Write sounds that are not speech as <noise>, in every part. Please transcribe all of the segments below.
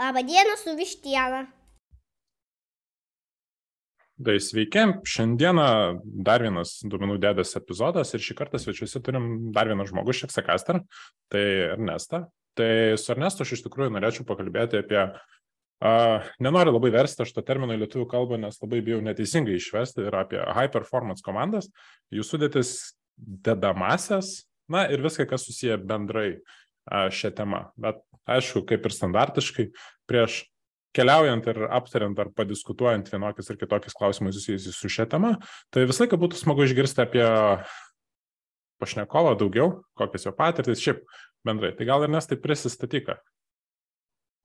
Labą dieną su vištiena. Tai sveiki, šiandieną dar vienas duomenų dėdas epizodas ir šį kartą svečiuose turim dar vieną žmogų, Šeksakaster, tai Ernesta. Tai su Ernestu aš iš tikrųjų norėčiau pakalbėti apie, uh, nenoriu labai versti aš to termino į lietuvių kalbą, nes labai bijau neteisingai išversti ir apie high performance komandas, jų sudėtis dedamasias, na ir viską, kas susiję bendrai uh, šią temą. Bet aišku, kaip ir standartiškai, prieš keliaujant ir aptariant ar padiskutuojant vienokius ir kitokius klausimus susijusius su šia tema, tai visą laiką būtų smagu išgirsti apie pašnekovą daugiau, kokias jo patirtis, šiaip bendrai. Tai gal ir nes tai prisistatyka.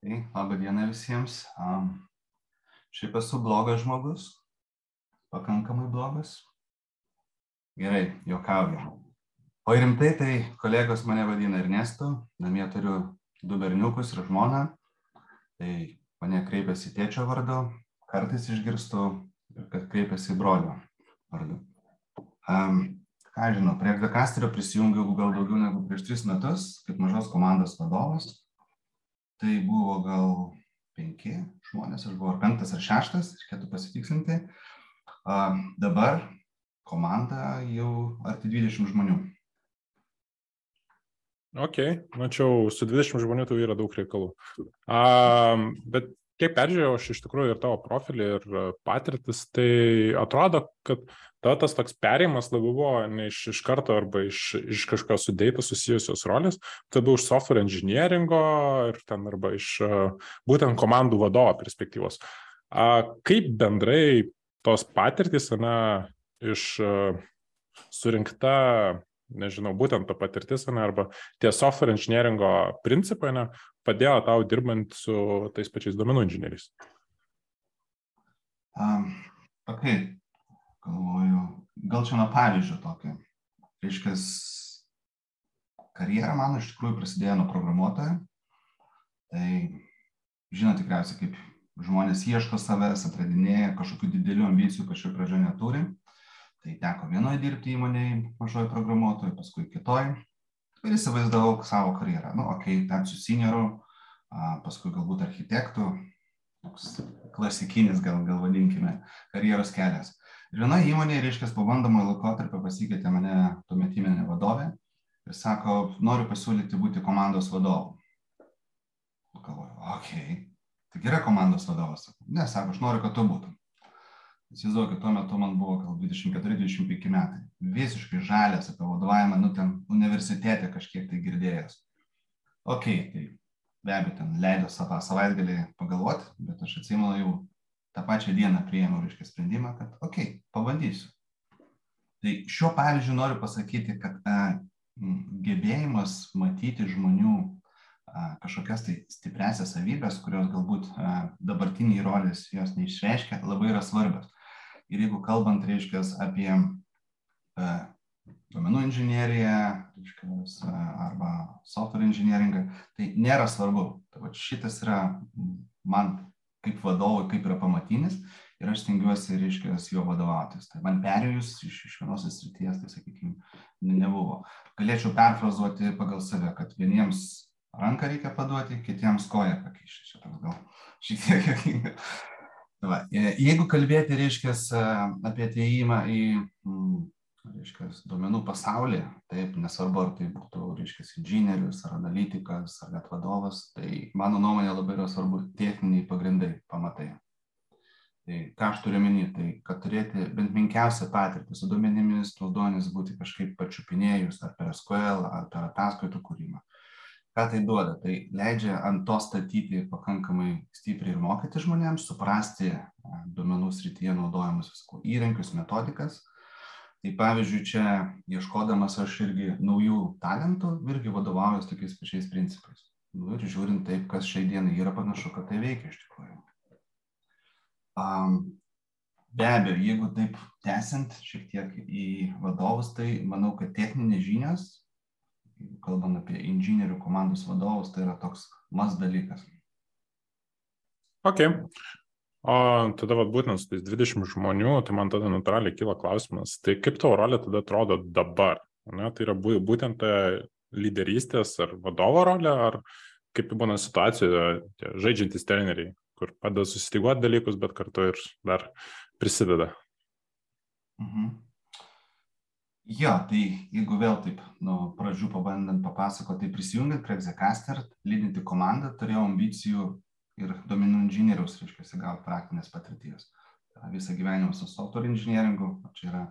Tai, labą dieną visiems. Um, šiaip esu blogas žmogus, pakankamai blogas. Gerai, juokauju. O rimtai, tai kolegos mane vadina Ernestu, namie turiu du berniukus ir žmoną. Tai mane kreipiasi tėčio vardu, kartais išgirstu, kad kreipiasi brolio vardu. Um, ką žinau, prie Gdakasterio prisijungiau gal daugiau negu prieš tris metus, kaip mažos komandos vadovas. Tai buvo gal penki žmonės, aš buvau ar penktas ar šeštas, reikėtų pasitiksinti. Um, dabar komanda jau arti 20 žmonių. Ok, mačiau, su 20 žmonių tai yra daug reikalų. Um, bet kiek peržiūrėjau aš iš tikrųjų ir tavo profilį ir patirtis, tai atrodo, kad tavo tas toks perėjimas labiau buvo ne iš, iš karto arba iš, iš kažkokio su data susijusios rolės, tai buvo iš software engineeringo ir ten arba iš būtent komandų vadovo perspektyvos. A, kaip bendrai tos patirtys, na, iš surinkta nežinau, būtent ta patirtis, ne, arba tie software engineeringo principai, ne, padėjo tau dirbant su tais pačiais domenų inžinieriais? Um, ok, galvoju, gal čia nuo pavyzdžio tokio. Reiškia, karjera mano iš tikrųjų prasidėjo nuo programuotojo. Tai žinot tikriausiai, kaip žmonės ieško savęs, atradinėja, kažkokių didelių ambicijų pačioj pradžioje neturi. Tai teko vienoje dirbti įmonėje, mažoji programuotojai, paskui kitoje. Ir įsivaizdavau savo karjerą. Nu, okei, tapsiu senioru, paskui galbūt architektų, toks klasikinis, gal, gal vadinkime, karjeros kelias. Ir vienoje įmonėje, reiškia, po bandomojo laikotarpio pasikeitė mane tuometinė vadovė ir sako, noriu pasiūlyti būti komandos vadovu. Galvoju, okei, okay. tai yra komandos vadovas. Ne, sako, aš noriu, kad tu būtum. Įsivaizduokit, tuo metu man buvo gal 24-25 metai. Visiškai žalės apie vadovavimą, nu ten universitete kažkiek tai girdėjęs. Ok, tai be abejo, ten leido savo savaitgalį pagalvoti, bet aš atsimenu jau tą pačią dieną priėmiau, reiškia, sprendimą, kad ok, pabandysiu. Tai šiuo pavyzdžiu noriu pasakyti, kad a, gebėjimas matyti žmonių a, kažkokias tai stipresias savybės, kurios galbūt a, dabartiniai rolės jos neišreiškia, labai yra svarbios. Ir jeigu kalbant, reiškia, apie e, duomenų inžinieriją reiškias, arba software inžinieringą, tai nėra svarbu. Tai šitas yra man kaip vadovui, kaip yra pamatinis ir aš stengiuosi, reiškia, jo vadovautis. Tai man perėjus iš, iš vienos srities, tai sakykime, nebuvo. Galėčiau perfrazuoti pagal save, kad vieniems ranką reikia paduoti, kitiems koją pakeisti. Šitas gal šiek tiek jokinga. Va, e, jeigu kalbėti, reiškia, apie ateimą į, mm, reiškia, duomenų pasaulį, taip, nesvarbu, ar tai būtų, reiškia, inžinierius, ar analitikas, ar net vadovas, tai mano nuomonė labai yra svarbu techniniai pagrindai, pamatai. Tai ką aš turiu minėti, tai kad turėti bent menkiausią patirtį su duomenimis, tuos duomenis būti kažkaip pačiupinėjus, ar per SQL, ar per ataskaitų kūrimą ką tai duoda? Tai leidžia ant to statyti pakankamai stipriai ir mokyti žmonėms suprasti duomenų srityje naudojamus įrankius metodikas. Tai pavyzdžiui čia ieškodamas aš irgi naujų talentų irgi vadovaujuos tokiais pačiais principais. Nu ir žiūrint taip kas šiai dienai yra panašu kad tai veikia iš tikrųjų. Um, be abejo jeigu taip tęsiant šiek tiek į vadovus tai manau kad techninės žinios kalbant apie inžinierių komandos vadovus, tai yra toks mas dalykas. Ok. O tada vat, būtent su tais 20 žmonių, tai man tada natūraliai kyla klausimas, tai kaip tavo rolė tada atrodo dabar? Ne? Tai yra būtent ta lyderystės ar vadovo rolė, ar kaip būna situacijoje, žaidžiantys treneriai, kur padeda susitiguoti dalykus, bet kartu ir dar prisideda. Mhm. Jo, tai jeigu vėl taip, nuo pradžių pabandant papasakoti, tai prisijungiant prie Execaster, lydinti komandą, turėjau ambicijų ir domenų inžinieriaus, reiškia, gauti praktinės patirties. Visą gyvenimą su software inžinieringu, čia yra,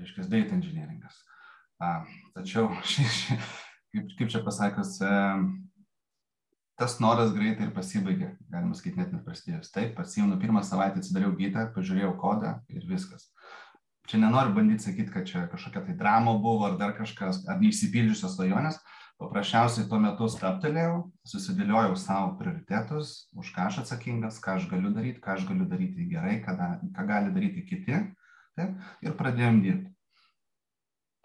reiškia, data inžinieringas. Tačiau, <laughs> ši, ši, kaip, kaip čia pasakas, e, tas noras greitai ir pasibaigė, galima sakyti, net neprasidėjus. Taip, pasiėmiau pirmą savaitę, atsidariau gytą, pažiūrėjau kodą ir viskas čia nenoriu bandyti sakyti, kad čia kažkokia tai drama buvo ar dar kažkas, ar neišsipildžiusios svajonės. Paprasčiausiai tuo metu staptelėjau, susidėliojau savo prioritetus, už ką aš atsakingas, ką aš galiu daryti, ką aš galiu daryti gerai, ką, ką gali daryti kiti. Taip, ir pradėjom dirbti.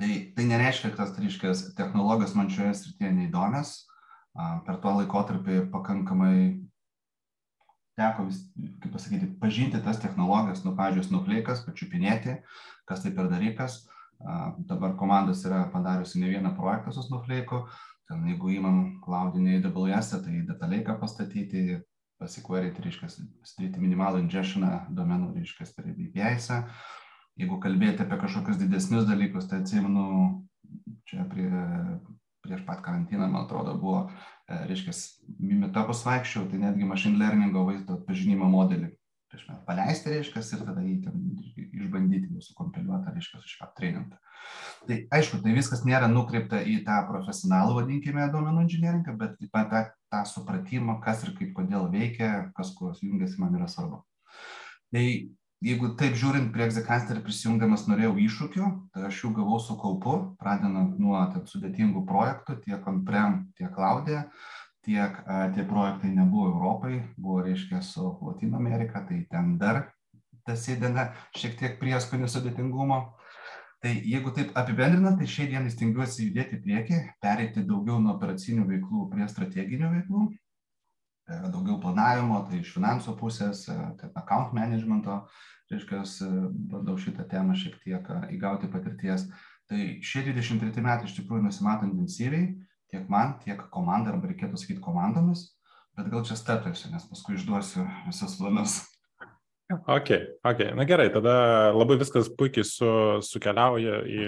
Tai, tai nereiškia, kad tas ryškės technologijos man šioje srityje neįdomios. Per tuo laikotarpį pakankamai teko, vis, kaip pasakyti, pažinti tas technologijas, nu, pavyzdžiui, Snowflake'as, pačiupinėti, kas tai per dalykas. Dabar komandas yra padariusi ne vieną projektą su Snowflake'u. Ten, jeigu įmam cloudinį AWS, tai detaliai ką pastatyti, pasikvaryti, reiškia, sudaryti minimalų ingestioną domenų, reiškia, per API's. Jeigu kalbėti apie kažkokius didesnius dalykus, tai atsimenu, čia prie, prieš pat karantiną, man atrodo, buvo E, reiškia, mimetapus vaikščiau, tai netgi machine learningo vaizdo atpažinimo modelį prieš metų paleisti, reiškia, ir tada jį ten išbandyti, jau sukompiliuotą, reiškia, išaptreinintą. Tai aišku, tai viskas nėra nukreipta į tą profesionalų, vadinkime, duomenų inžinieringą, bet taip pat tą, tą supratimą, kas ir kaip kodėl veikia, kas kuo jungiasi, man yra svarbu. Tai jeigu taip žiūrint prie egzekasterį prisijungdamas norėjau iššūkių, tai aš jų gavau su kaupu, pradedant nuo sudėtingų projektų, tiek on-prem, tiek cloud'e, tiek a, tie projektai nebuvo Europai, buvo reiškia su Latino Amerika, tai ten dar tas įdeda šiek tiek prieskonių sudėtingumo. Tai jeigu taip apibendrinant, tai šiai dienai stengiuosi judėti į priekį, pereiti daugiau nuo operacinių veiklų prie strateginių veiklų, e, daugiau planavimo, tai iš finansų pusės, e, tai account managemento, reiškia, bandau šitą temą šiek tiek įgauti patirties. Tai šie 23 metai iš tikrųjų nusimato intensyviai, tiek man, tiek komandai, arba reikėtų sakyti komandomis, bet gal čia steptelsiu, nes paskui išduosiu visus planus. Ok, ok, na gerai, tada labai viskas puikiai su, sukeliauja į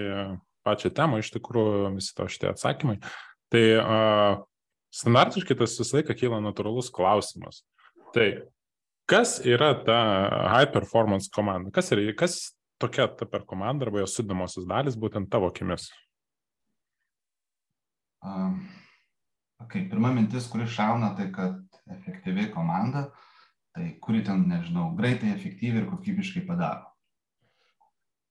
pačią temą, iš tikrųjų visi to šitie atsakymai. Tai uh, standartiškai tas visą laiką kyla natūralus klausimas. Tai Kas yra ta high performance komanda? Kas, yra, kas tokia ta per komanda arba jos sudamosios dalis būtent tavo akimis? Um, okay, pirma mintis, kuri šauna, tai kad efektyvi komanda, tai kuri ten, nežinau, greitai, efektyviai ir kokybiškai padaro.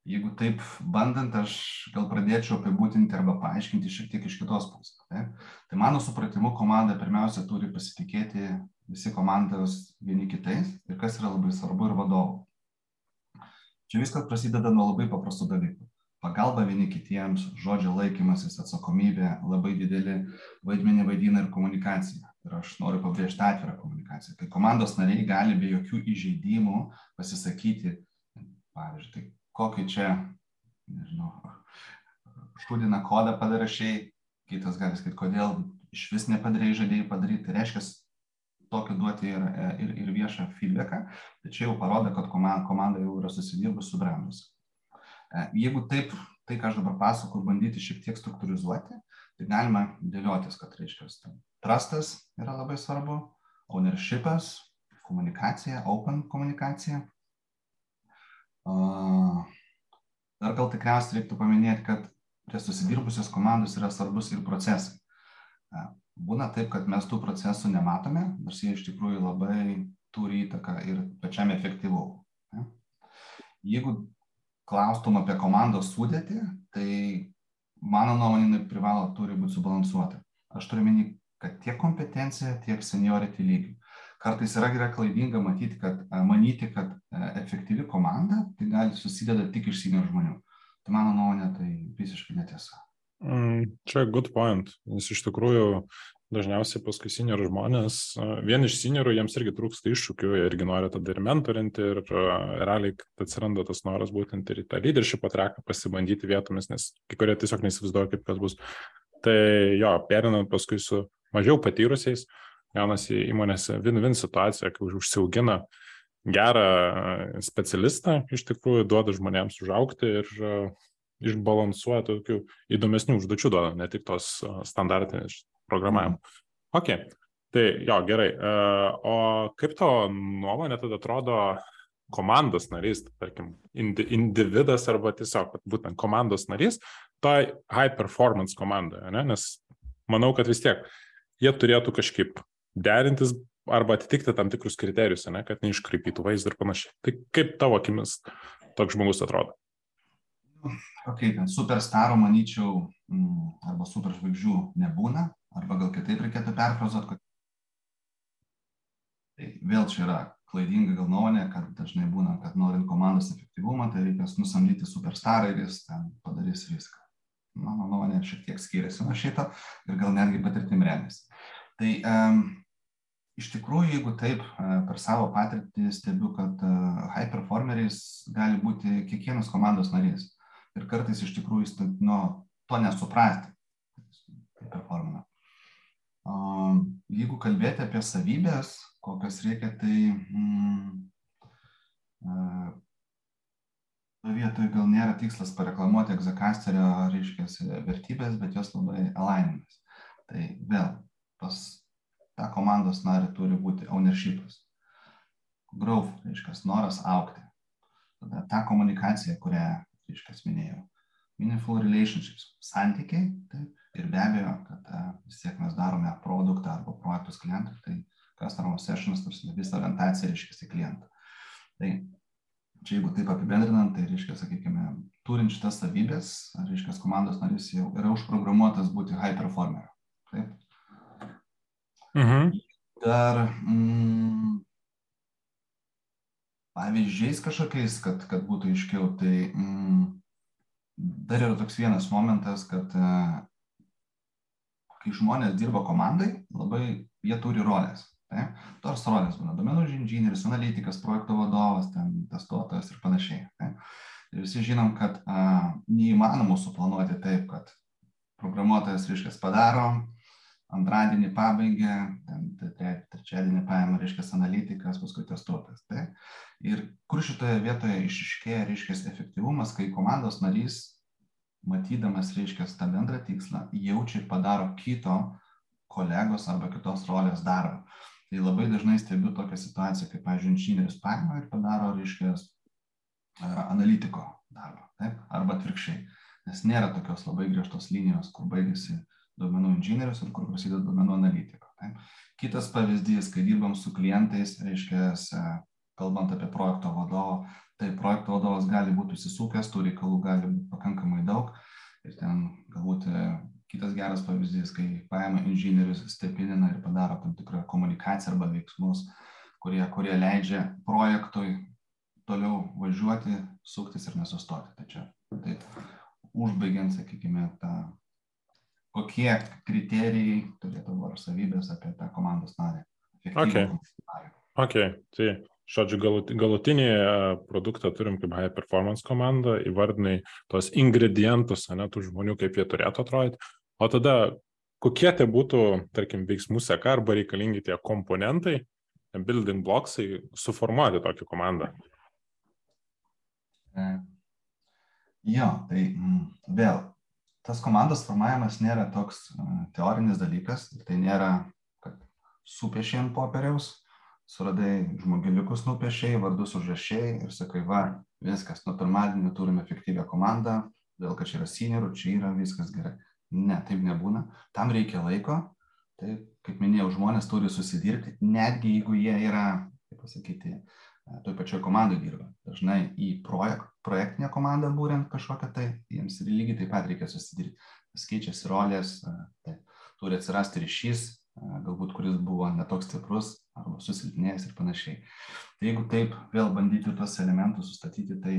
Jeigu taip bandant, aš gal pradėčiau apibūdinti arba paaiškinti šiek tiek iš kitos pusės. Tai, tai mano supratimu, komanda pirmiausia turi pasitikėti visi komandos vieni kitais ir kas yra labai svarbu ir vadovų. Čia viskas prasideda nuo labai paprastų dalykų. Pagalba vieni kitiems, žodžio laikymasis, atsakomybė, labai didelį vaidmenį vaidina ir komunikacija. Ir aš noriu pabrėžti atvirą komunikaciją. Kai komandos nariai gali be jokių įžeidimų pasisakyti, pavyzdžiui, tai kokį čia, nežinau, šūdiną kodą padarašiai, kitas gali sakyti, kodėl iš vis nepadarėjai žadėjai padaryti. Tai reiškia, tokį duoti ir, ir, ir viešą feedbacką, tai čia jau parodo, kad komanda, komanda jau yra susidirbus, subrendus. E, jeigu taip, tai ką aš dabar pasakoju, bandyti šiek tiek struktūrizuoti, tai galima dėliotis, kad reiškia, trustas yra labai svarbu, ownershipas, komunikacija, open komunikacija. Dar gal tikriausiai reiktų paminėti, kad prie susidirbusios komandos yra svarbus ir procesai būna taip, kad mes tų procesų nematome, nors jie iš tikrųjų labai turi įtaką ir pačiam efektyvumui. Jeigu klaustum apie komandos sudėtį, tai mano nuomonė privalo turi būti subalansuota. Aš turiu menį, kad tiek kompetencija, tiek seniority lygių. Kartais yra gerai klaidinga matyti, kad, manyti, kad efektyvi komanda tai gali susideda tik iš senior žmonių. Tai mano nuomonė tai visiškai netiesa. Mm, čia good point, nes iš tikrųjų dažniausiai paskui seniorų žmonės, vien iš seniorų jiems irgi trūksta iššūkių, jie irgi nori tada ir mentorinti ir realiai atsiranda tas noras būtent ir į tą leadership atreką pasibandyti vietomis, nes kai kurie tiesiog neįsivaizduoja, kaip kas bus. Tai jo, perinant paskui su mažiau patyrusiais, gaunasi įmonėse win-win situacija, kai užsiaugina gerą specialistą, iš tikrųjų duoda žmonėms užaukti ir išbalansuoja tokių įdomesnių užduočių duoda, ne tik tos standartinės programavimo. Mm. Ok, tai jo, gerai. O kaip to nuomonė tada atrodo komandos narys, tarkim, individas arba tiesiog būtent komandos narys, toj high performance komandoje, ne? nes manau, kad vis tiek jie turėtų kažkaip derintis arba atitikti tam tikrus kriterijus, ne? kad neiškreipytų vaizdą ir panašiai. Tai kaip tavo akimis toks žmogus atrodo? Ok, ten superstaro, manyčiau, mm, arba superžvaigždžių nebūna, arba gal kitaip reikėtų perfrazuoti, kad tai vėl čia yra klaidinga gal nuomonė, kad dažnai būna, kad norint komandos efektyvumą, tai reikia nusamdyti superstarą ir jis ten padarys viską. Mano nuomonė šiek tiek skiriasi nuo šito ir gal netgi patirtim remiasi. Tai um, iš tikrųjų, jeigu taip uh, per savo patirtį stebiu, kad uh, high performeriais gali būti kiekvienas komandos narys. Ir kartais iš tikrųjų nu, to nesuprasti. Tai performina. Jeigu kalbėti apie savybės, kokias reikia, tai mm, vietoje gal nėra tikslas pareklamuoti egzakasterio, reiškia, vertybės, bet jos labai alainimas. Tai vėl, pas tą komandos narį turi būti ownershipas. Growth, reiškia, noras aukti. Tada ta komunikacija, kurią, reiškia, minėjau. Meaningful relationships, santykiai, taip, ir be abejo, kad vis tiek mes darome produktą arba projektus klientui, tai customer sessions, tarsi visą orientaciją reiškia į klientą. Tai čia jeigu taip apibendrinant, tai reiškia, sakykime, turint šitas savybės, reiškia, komandos narys jau yra užprogramuotas būti high performer. Taip. Mhm. Dar mm, pavyzdžiais kažkokiais, kad, kad būtų aiškiau, tai mm, dar yra toks vienas momentas, kad kai žmonės dirba komandai, labai jie turi rolės. Taip? Tos rolės būna domenų inžinierius, analitikas, projekto vadovas, ten, testuotojas ir panašiai. Taip? Ir visi žinom, kad a, neįmanoma suplanuoti taip, kad programuotojas reiškia padaro, antradienį pabaigė, trečiadienį paėmė, reiškia, analitikas, paskui testuotas. Tai? Ir kur šitoje vietoje išiškėja, reiškia, efektyvumas, kai komandos narys, matydamas, reiškia, tą bendrą tikslą, jaučia ir padaro kito kolegos arba kitos rolės darbą tai labai dažnai stebiu tokią situaciją, kai, pavyzdžiui, inžinierius paima ir padaro, reiškia, analitiko darbą, taip? arba atvirkščiai. Nes nėra tokios labai griežtos linijos, kur baigėsi duomenų inžinierius ir kur prasideda duomenų analitiko. Taip? Kitas pavyzdys, kai dirbam su klientais, reiškia, kalbant apie projekto vadovą, tai projekto vadovas gali būti įsisukęs, tų reikalų gali būti pakankamai daug ir ten galbūt kitas geras pavyzdys kai paima inžinierius stepinina ir padaro tam tikrą komunikaciją arba veiksmus kurie kurie leidžia projektui toliau važiuoti suktis ir nesustoti tai čia taip užbaigiant sakykime tą kokie kriterijai turėtų ar savybės apie tą komandos narį. Okay. ok, tai žodžiu, galutinį e, produktą turim kaip high performance komanda, įvardinai tos ingredientus, ne, tų žmonių, kaip jie turėtų atrodyti, O tada kokie tai būtų, tarkim, veiksmų seka arba reikalingi tie komponentai, building blocksai, suformuoti tokią komandą? E, jo, tai mm, vėl, tas komandos formavimas nėra toks uh, teorinis dalykas, tai nėra, kad supiešiai ant popieriaus, suradai žmogeliukus nupiešiai, vardus užrašiai ir sakai, va, viskas, nuo pirmadienio turime efektyvę komandą, dėl kad čia yra seniorų, čia yra viskas gerai. Ne, taip nebūna. Tam reikia laiko. Tai, kaip minėjau, žmonės turi susidirbti, netgi jeigu jie yra, kaip pasakyti, e, toj pačioj komandai dirba. Dažnai į projekt, projektinę komandą būrent kažkokią, tai jiems lygiai taip pat reikia susidirbti. Skaičiasi rolės, tai turi atsirasti ryšys, galbūt kuris buvo netoks stiprus arba susilpnėjęs ir panašiai. Tai jeigu taip vėl bandyti tuos elementus sustatyti, tai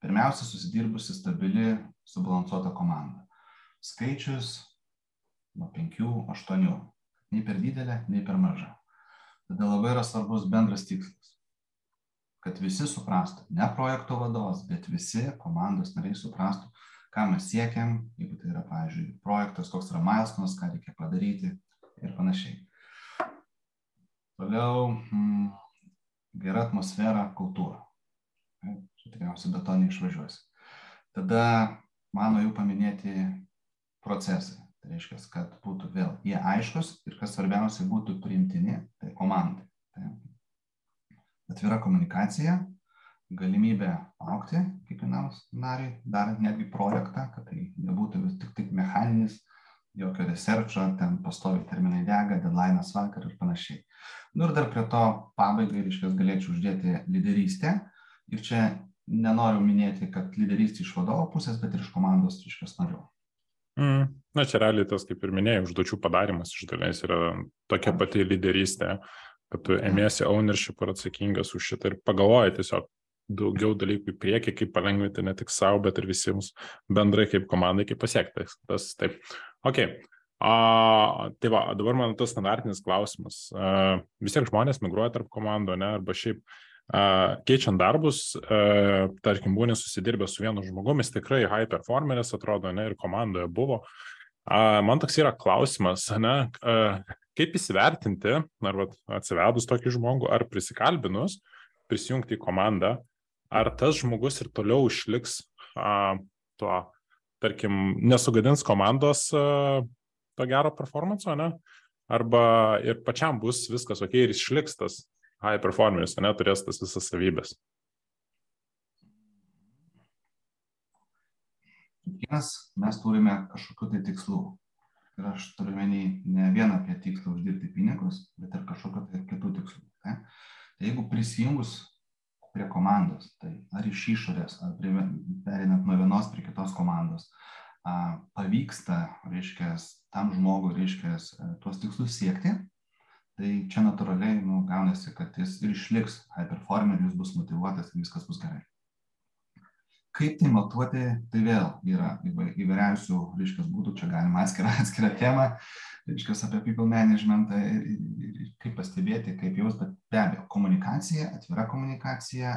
pirmiausia susidirbusi stabili, subalansuota komanda skaičius nuo 5-8, nei per didelė, nei per maža. Tada labai yra svarbus bendras tikslas, kad visi suprastų, ne projekto vadovas, bet visi komandos nariai suprastų, ką mes siekiam, jeigu tai yra, pavyzdžiui, projektas, koks yra milestonas, ką reikia padaryti, ir panašiai. Toliau mm, gera atmosfera, kultūra. Čia tikriausiai be to neišvažiuosi. Tada mano jau paminėti procesai. Tai reiškia, kad būtų vėl jie aiškus ir kas svarbiausia būtų priimtini, tai komandai. Tai atvira komunikacija, galimybė aukti kiekvienam nariui, darant netgi projektą, kad tai nebūtų vis tik, tik mechaninis, jokio researcho, ten pastovi terminai dega, deadline'as vakar ir panašiai. Nu ir dar prie to pabaigai, reiškia, galėčiau uždėti lyderystę. Ir čia nenoriu minėti, kad lyderystė iš vadovo pusės, bet ir iš komandos, reiškia, narių. Mm. Na, čia realiai tas, kaip ir minėjai, užduočių padarimas iš dalies yra tokia pati lyderystė, kad tu emiesi ownership ir atsakingas už šitą ir pagalvoji tiesiog daugiau dalykų į priekį, kaip palengvinti ne tik savo, bet ir visiems bendrai kaip komandai, kaip pasiekti. Tas taip. Ok. A, tai va, dabar man tas standartinis klausimas. A, vis tiek žmonės migruoja tarp komandų, ne, arba šiaip a, keičiant darbus, a, tarkim, būni susidirbę su vienu žmogumi, jis tikrai high performeris atrodo, ne, ir komandoje buvo. A, man toks yra klausimas, ne, a, kaip įsivertinti, arba atsivedus tokį žmogų, ar prisikalbinus, prisijungti į komandą, ar tas žmogus ir toliau išliks a, tuo, tarkim, nesugadins komandos a, to gero performanso, ne? Arba ir pačiam bus viskas ok ir išliks tas high performance, ne, turės tas visas savybės. Kiekvienas mes turime kažkokiu tai tikslu. Ir aš turiu menį ne vieną apie tikslą uždirbti pinigus, bet ir kažkokiu tai kitų tikslų. Tai? Tai jeigu prisijungus prie komandos, tai ar iš išorės, ar prie, perinant nuo vienos prie kitos komandos, a, pavyksta, reiškia, tam žmogui, reiškia, tuos tikslus siekti, tai čia natūraliai nu, gaunasi, kad jis ir išliks high performer, jis bus motivuotas ir viskas bus gerai. Kaip tai matuoti, tai vėl yra įvairiausių, reiškia, būdų, čia galima atskirą, <laughs> atskirą temą, reiškia, apie people managementą ir, ir, ir kaip pastebėti, kaip jaus, bet be abejo, komunikacija, atvira komunikacija,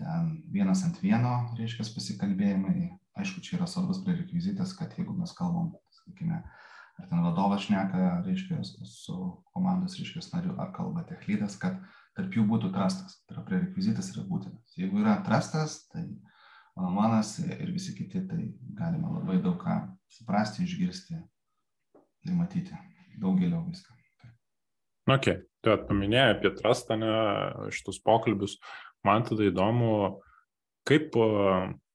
ten vienas ant vieno, reiškia, pasikalbėjimai, aišku, čia yra svarbus prerekvizitas, kad jeigu mes kalbam, sakykime, ar ten vadovas šneka, reiškia, su komandos, reiškia, nariu, ar kalba techlydas, kad tarp jų būtų trastas. Tai yra prerekvizitas yra būtinas. Jeigu yra trastas, tai mano manas ir visi kiti, tai galima labai daug ką suprasti, išgirsti ir matyti. Daug giliau viską. Ok, tu paminėjai apie trastą, ne, šitus pokalbius. Man tada įdomu, kaip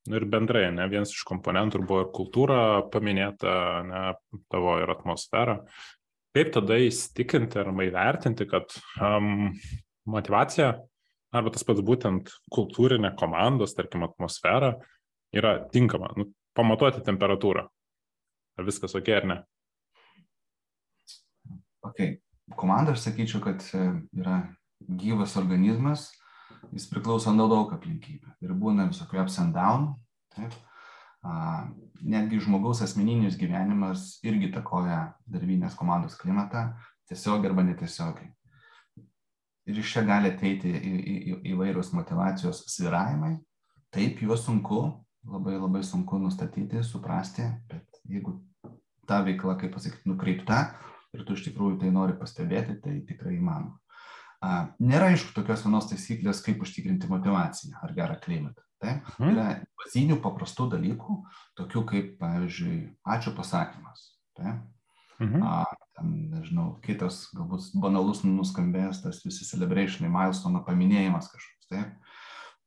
Nu ir bendrai, ne, vienas iš komponentų buvo ir kultūra paminėta, ne, tavo ir atmosfera. Kaip tada įstikinti arba įvertinti, kad um, motivacija arba tas pats būtent kultūrinė komandos, tarkim, atmosfera yra tinkama, nu, pamatuoti temperatūrą. Ar viskas ok ar ne? Ok, komanda, aš sakyčiau, kad e, yra gyvas organizmas, jis priklauso nuo daug aplinkybių. Ir būna visokių ups and down. Taip. Netgi žmogaus asmeninis gyvenimas irgi takoja darbinės komandos klimatą, tiesiog arba netiesiogiai. Ir iš čia gali ateiti į, į, į, įvairius motivacijos sviravimai. Taip, juos sunku, labai labai sunku nustatyti, suprasti, bet jeigu ta veikla, kaip pasakyti, nukreipta ir tu iš tikrųjų tai nori pastebėti, tai tikrai įmanoma. Nėra aišku tokios vienos taisyklės, kaip užtikrinti motivaciją ar gerą klimatą. Tai mhm. yra bazinių paprastų dalykų, tokių kaip, pavyzdžiui, ačiū pasakymas. Tai? Mhm. A, ten, nežinau, kitas galbūt banalus nuskambėjęs, tas visi celebrationai, milestone paminėjimas kažkoks. Tai?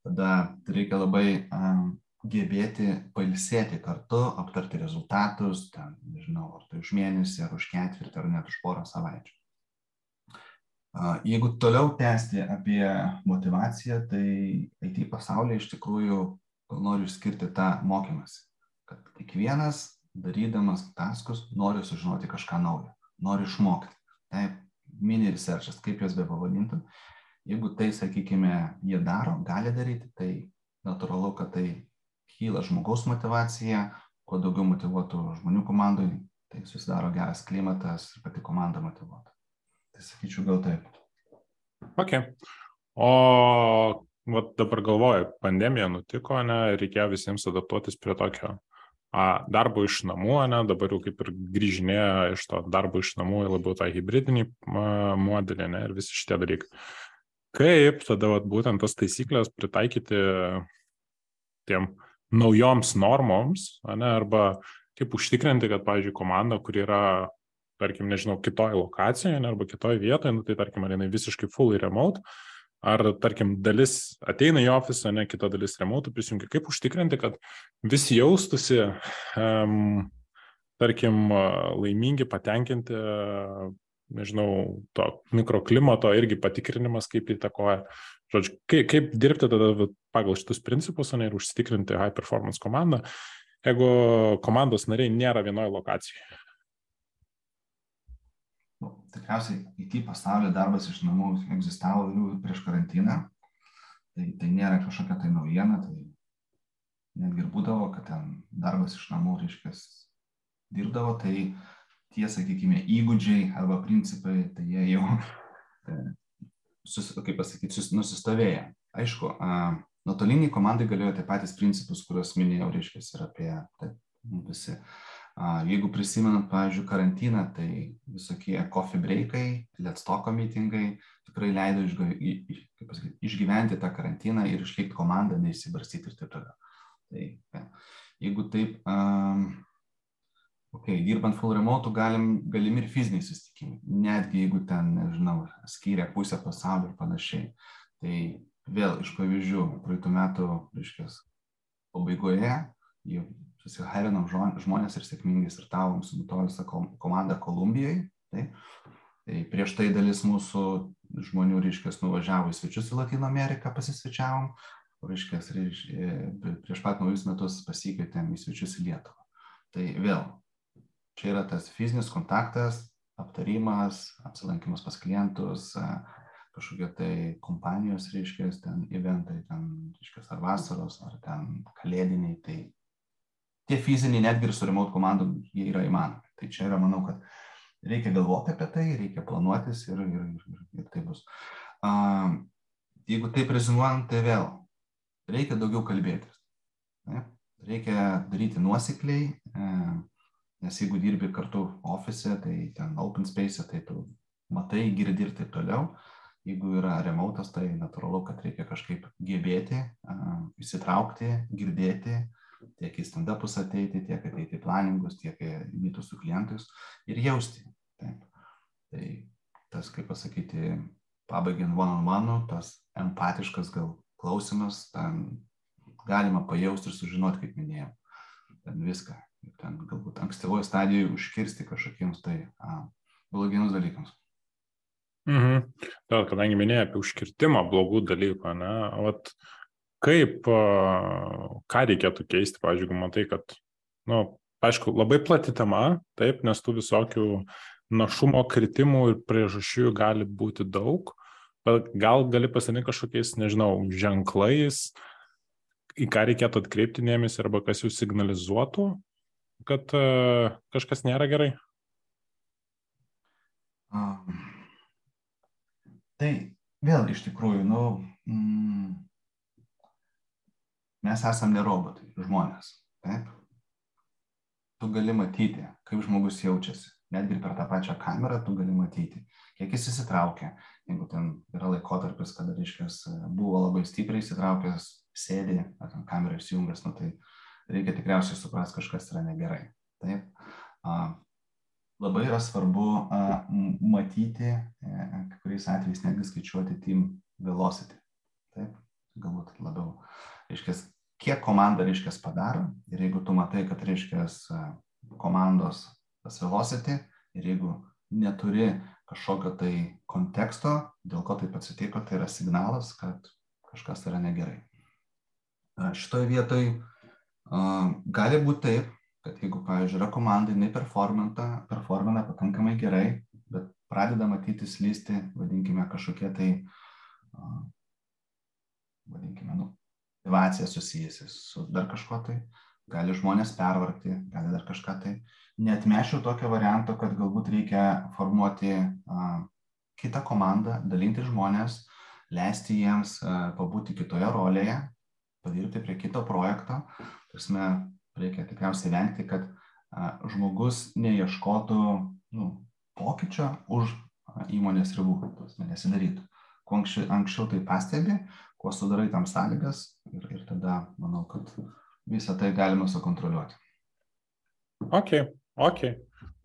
Tada reikia labai um, gebėti pailsėti kartu, aptarti rezultatus, ten, nežinau, ar tai už mėnesį, ar už ketvirtį, ar net už porą savaičių. Jeigu toliau tęsti apie motivaciją, tai IT pasaulyje iš tikrųjų noriu išskirti tą mokymąsi, kad kiekvienas darydamas taskus nori sužinoti kažką naujo, nori išmokti. Taip, mini researchas, kaip juos be pavadintų. Jeigu tai, sakykime, jie daro, gali daryti, tai natūralu, kad tai kyla žmogaus motivacija, kuo daugiau motivuotų žmonių komandai, tai susidaro geras klimatas ir pati komanda motivuota. Tai sakyčiau gal taip. Ok. O vat dabar galvoju, pandemija nutiko, ne, reikėjo visiems adaptuotis prie tokio darbo iš namų, ne, dabar jau kaip ir grįžinėja iš to darbo iš namų į labiau tą hybridinį modelį ne, ir visi šitie dalykai. Kaip tada vat, būtent tas taisyklės pritaikyti tiem naujoms normoms, ne, arba kaip užtikrinti, kad, pavyzdžiui, komanda, kuri yra, tarkim, nežinau, kitoje lokacijoje ne, arba kitoje vietoje, nu, tai tarkim, ar jinai visiškai fully remote, ar, tarkim, dalis ateina į ofisą, ne kita dalis remote prisijungia, kaip užtikrinti, kad visi jaustusi, um, tarkim, laimingi, patenkinti, nežinau, to mikroklimato irgi patikrinimas, kaip įtakoja. Žodžiu, kaip, kaip dirbti tada pagal šitus principus, ne, ir užsitikrinti high performance komandą, jeigu komandos nariai nėra vienoje lokacijoje? Nu, tikriausiai IT pasaulio darbas iš namų egzistavo jau prieš karantiną. Tai, tai nėra kažkokia tai naujiena, tai netgi ir būdavo, kad ten darbas iš namų, reiškia, dirbdavo, tai tie, sakykime, įgūdžiai arba principai, tai jie jau, tai, sus, kaip pasakyti, nusistovėję. Aišku, nuotoliniai komandai galėjo tie patys principus, kuriuos minėjau, reiškia, ir apie tai, visi. Jeigu prisimenant, pavyzdžiui, karantiną, tai visokie coffee breakai, let's talk meetingai tikrai leido pasakyti, išgyventi tą karantiną ir išlikti komandą, neįsibarstyti ir taip toliau. Tai ja. jeigu taip, um, okay, dirbant full remote, galim, galimi ir fiziniai susitikimai, netgi jeigu ten, nežinau, skiria pusę pasaulio ir panašiai. Tai vėl iš pavyzdžių, praeitų metų, reiškia, pabaigoje jau susiharinom žmonės ir sėkmingai startavom su nutolusią komandą Kolumbijoje. Tai, tai prieš tai dalis mūsų žmonių, reiškia, nuvažiavo į svečius į Latino Ameriką, pasisvečiavom, reiškia, prieš pat naujus metus pasikvietėm į svečius į Lietuvą. Tai vėl, čia yra tas fizinis kontaktas, aptarimas, apsilankimas pas klientus, kažkokie tai kompanijos, reiškia, ten eventai, ten, reiškia, ar vasaros, ar ten kalėdiniai, tai tie fiziniai netgi ir su remote komandom jie yra įmanomi. Tai čia yra, manau, kad reikia galvoti apie tai, reikia planuotis ir, ir, ir, ir tai bus. Uh, jeigu taip rezimuojant, tai vėl reikia daugiau kalbėtis. Ne? Reikia daryti nuosekliai, nes jeigu dirbi kartu ofise, tai ten open space, tai tu matai, girdi ir taip toliau. Uh, jeigu yra remotas, tai natūralu, kad reikia kažkaip gebėti, uh, įsitraukti, girdėti, tiek į stand-upus ateiti, tiek ateiti į planingus, tiek į mytus su klientus ir jausti. Taip. Tai tas, kaip pasakyti, pabaigiant one-on-one, tas empatiškas gal klausimas, ten galima pajausti ir sužinoti, kaip minėjau, ten viską. Ten galbūt ankstyvoje stadijoje užkirsti kažkokiems tai a, blogiems dalykams. Mhm. Tai, kadangi minėjai apie užkirtimą blogų dalykų, ne, vat, kaip, ką reikėtų keisti, pavyzdžiui, jeigu matai, kad, na, nu, aišku, labai plati tema, taip, nes tų visokių našumo kritimų ir priežasčių gali būti daug, bet gal gali pasirinkti kažkokiais, nežinau, ženklais, į ką reikėtų atkreipti dėmesį arba kas jūs signalizuotų, kad uh, kažkas nėra gerai? Um Tai vėl iš tikrųjų, nu, mm, mes esame ne robotai, žmonės. Taip? Tu gali matyti, kaip žmogus jaučiasi. Netgi per tą pačią kamerą tu gali matyti, kiek jis įsitraukia. Jeigu ten yra laikotarpis, kada, reiškia, buvo labai stipriai įsitraukęs, sėdi, ar ten kamera įsijungęs, nu, tai reikia tikriausiai suprasti, kažkas yra negerai. Taip? labai yra svarbu a, matyti, e, kai kuriais atvejais netgi skaičiuoti team velocity. Taip, galbūt labiau. Reiškia, kiek komanda, reiškia, padaro ir jeigu tu matai, kad, reiškia, komandos tas velocity ir jeigu neturi kažkokio tai konteksto, dėl ko taip atsitiko, tai yra signalas, kad kažkas yra negerai. Šitoje vietoje gali būti taip, kad jeigu, pavyzdžiui, yra komanda, jinai performina pakankamai gerai, bet pradeda matyti slysti, vadinkime, kažkokie tai, vadinkime, nu, motivacija susijusi su dar kažko tai, gali žmonės pervargti, gali dar kažką tai. Netmešiau tokio varianto, kad galbūt reikia formuoti a, kitą komandą, dalinti žmonės, leisti jiems a, pabūti kitoje rolėje, padirbti prie kito projekto. Prasme, reikia tikriausiai vengti, kad a, žmogus neieškotų nu, pokyčio už įmonės ribų, tas nesidarytų. Kuo anksčiau, anksčiau tai pastebi, kuo sudarai tam sąlygas ir, ir tada manau, kad visą tai galima sukontroliuoti. Ok, ok.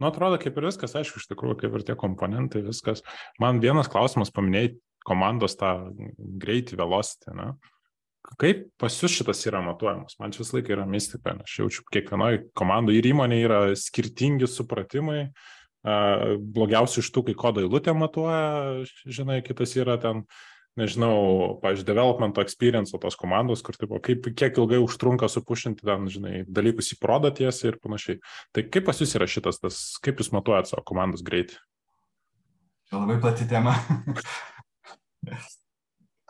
Nu, atrodo, kaip ir viskas, aišku, iš tikrųjų, kaip ir tie komponentai, viskas. Man vienas klausimas paminėjai komandos tą greitį, velocity, ne? Kaip pas jūs šitas yra matuojamas? Man visą laiką yra mistika, aš jaučiu, kiekvienoje komandoje ir įmonėje yra skirtingi supratimai. Blogiausia iš tų, kai kodo eilutė matuoja, žinai, kitas yra ten nežinau, pavyzdžiui, development experience tos komandos, kur, tipo, kaip, kiek ilgai užtrunka supušinti ten, žinai, dalykus į prodą tiesiai ir panašiai. Tai kaip pas jūs yra šitas, tas, kaip jūs matuojat savo komandos greitį? Čia labai plati tema. <laughs>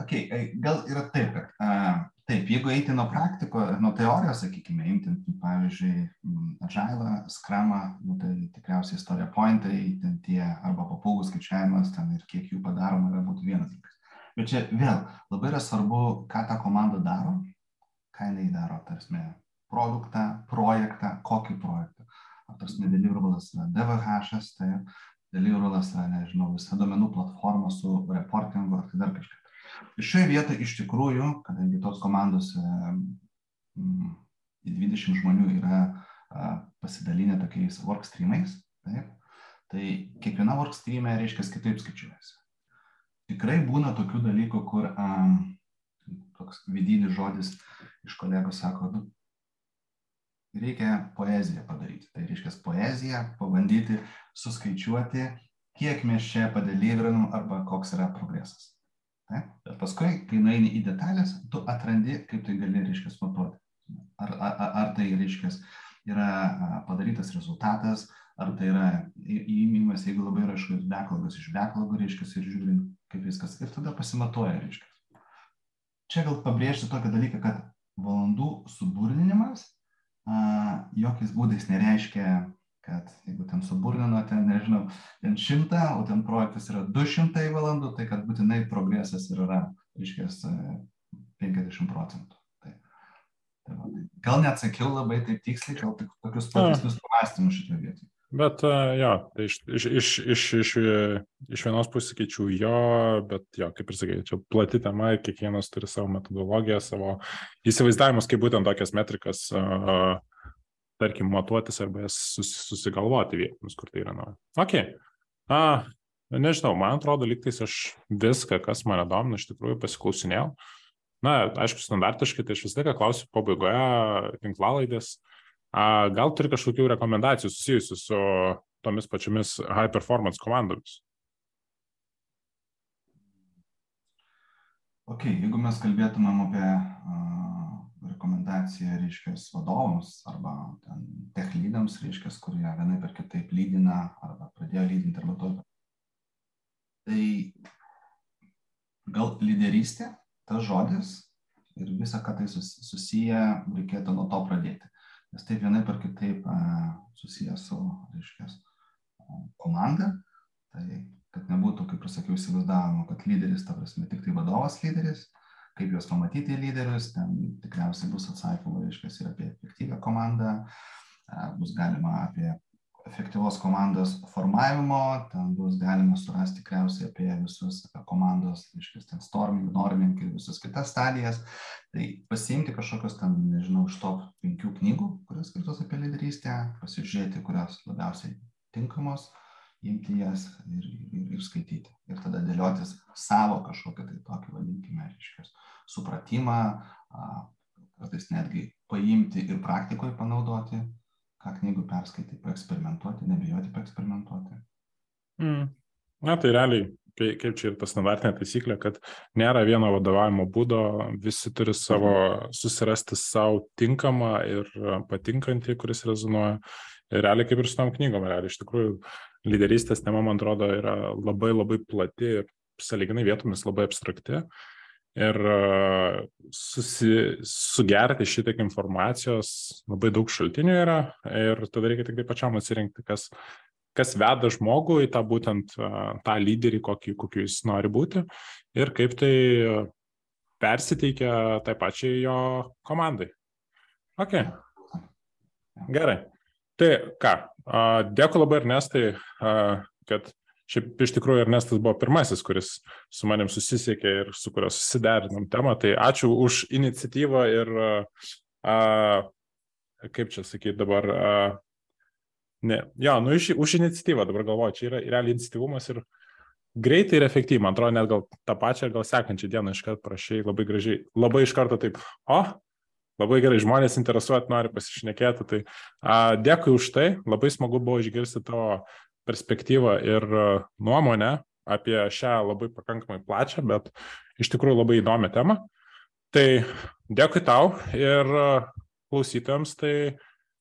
okay, gal yra taip, kad taip, jeigu eiti nuo praktiko, nuo teorijos, sakykime, imti, pavyzdžiui, Agile, Scrumą, nu, tai tikriausiai istorija pointai, ten tie arba papūgų skaičiavimas, ten ir kiek jų padaroma, yra būtų vienas dalykas. Bet čia vėl labai yra svarbu, ką ta komanda daro, ką jinai daro, tarsi, produktą, projektą, kokį projektą. Ar tas nedeliverables yra DVH, tai deliverables yra, nežinau, visa domenų platforma su reportingu ar tai dar kažkas. Ir šioje vietoje iš tikrųjų, kadangi tos komandos mm, 20 žmonių yra pasidalinę tokiais workstreamais, taip, tai kiekviena workstreamė reiškia kitaip skaičiuojasi tikrai būna tokių dalykų, kur um, toks vidinis žodis iš kolegos sako, nu, reikia poeziją padaryti. Tai reiškia poeziją, pabandyti suskaičiuoti, kiek mes čia padalyvrinam arba koks yra progresas. Tai? Bet paskui, kai nueini į detalės, tu atrandi, kaip tai gali, reiškia, matuoti. Ar, ar, ar tai, reiškia, yra padarytas rezultatas, ar tai yra įimimas, jeigu labai yra kažkoks backlogas iš backlogo, reiškia, ir žiūrint, kaip viskas, ir tada pasimatuoja, reiškia. Čia gal pabrėžti tokį dalyką, kad valandų suburninimas a, jokiais būdais nereiškia, kad jeigu ten suburnino, ten nežinau, ten šimtą, o ten projektas yra 200 valandų, tai kad būtinai progresas ir yra, reiškia, 50 procentų. Tai, tai va, gal neatsakiau labai taip tiksliai, gal tik tokius platesnius pamastymus šitoje vietoje. Bet jo, tai iš, iš, iš, iš, iš, iš vienos pusės skaičių jo, bet jo, kaip ir sakai, čia plati tema, kiekvienas turi savo metodologiją, savo įsivaizdavimus, kaip būtent tokias metrikas, uh, tarkim, matuotis arba jas sus, susigalvoti vietomis, kur tai yra nauja. Ok. Uh, nežinau, man atrodo, liktais aš viską, kas mane domina, iš tikrųjų pasiklausinėjau. Na, aišku, standartiškai, tai aš visą laiką klausiu pabaigoje tinklalaidės. Uh, Gal turi kažkokių rekomendacijų susijusių su tomis pačiomis high performance komandomis? Ok, jeigu mes kalbėtumėm apie uh, rekomendaciją, reiškia, vadovams arba tech lydams, reiškia, kurie vienai per kitaip lydina arba pradėjo lydinti arba to. Tai gal lyderystė, tas žodis ir visa, ką tai susiję, reikėtų nuo to pradėti nes tai vienaip ar kitaip susijęs su, reiškia, komanda. Tai kad nebūtų, kaip ir sakiau, įsivaizdavimo, kad lyderis, ta prasme, tik tai vadovas lyderis, kaip juos pamatyti lyderius, ten tikriausiai bus atsakymų, reiškia, ir apie efektyvę komandą, bus galima apie efektyvos komandos formavimo, ten bus galima surasti tikriausiai apie visus apie komandos, reiškia, ten storming, norming ir visus kitas stadijas. Tai pasiimti kažkokios ten, nežinau, iš top penkių knygų, kurios skirtos apie lyderystę, pasižiūrėti, kurios labiausiai tinkamos, imti jas ir, ir, ir skaityti. Ir tada dėliotis savo kažkokią tai tokį, vadinkime, reiškia, supratimą, kartais netgi paimti ir praktikoje panaudoti ką knygų perskaitai, paeksperimentuoti, nebijoti paeksperimentuoti. Mm. Na, tai realiai, kaip, čia ir ta standartinė taisyklė, kad nėra vieno vadovavimo būdo, visi turi savo, susirasti savo tinkamą ir patinkantį, kuris rezonuoja. Ir realiai kaip ir su tom knygom, realiai iš tikrųjų lyderystės tema, man atrodo, yra labai labai plati ir saliginai vietomis labai abstrakti. Ir susi, sugerti šitiek informacijos, labai daug šaltinių yra ir tada reikia tik tai pačiam atsirinkti, kas, kas veda žmogų į tą būtent tą lyderį, kokį, kokiu jis nori būti ir kaip tai persiteikia tai pačiai jo komandai. Ok. Gerai. Tai ką, dėkui labai Ernestai, kad šiaip iš tikrųjų Ernestas buvo pirmasis, kuris su manim susisiekė ir su kurio susiderinom temą. Tai ačiū už iniciatyvą ir, kaip čia sakyti dabar, ne, jo, nu iš, už iniciatyvą dabar galvoju, čia yra realiai iniciatyvumas ir greitai ir efektyviai, man atrodo, net gal tą pačią, gal sekančią dieną iš karto prašai labai gražiai, labai iš karto taip, o, Labai gerai, žmonės interesuot, nori pasišnekėti. Tai a, dėkui už tai, labai smagu buvo išgirsti tavo perspektyvą ir nuomonę apie šią labai pakankamai plačią, bet iš tikrųjų labai įdomią temą. Tai dėkui tau ir klausytėms, tai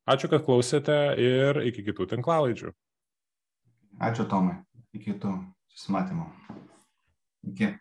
ačiū, kad klausėte ir iki kitų tinklalaidžių. Ačiū Tomai, iki kitų susimatymų. Iki.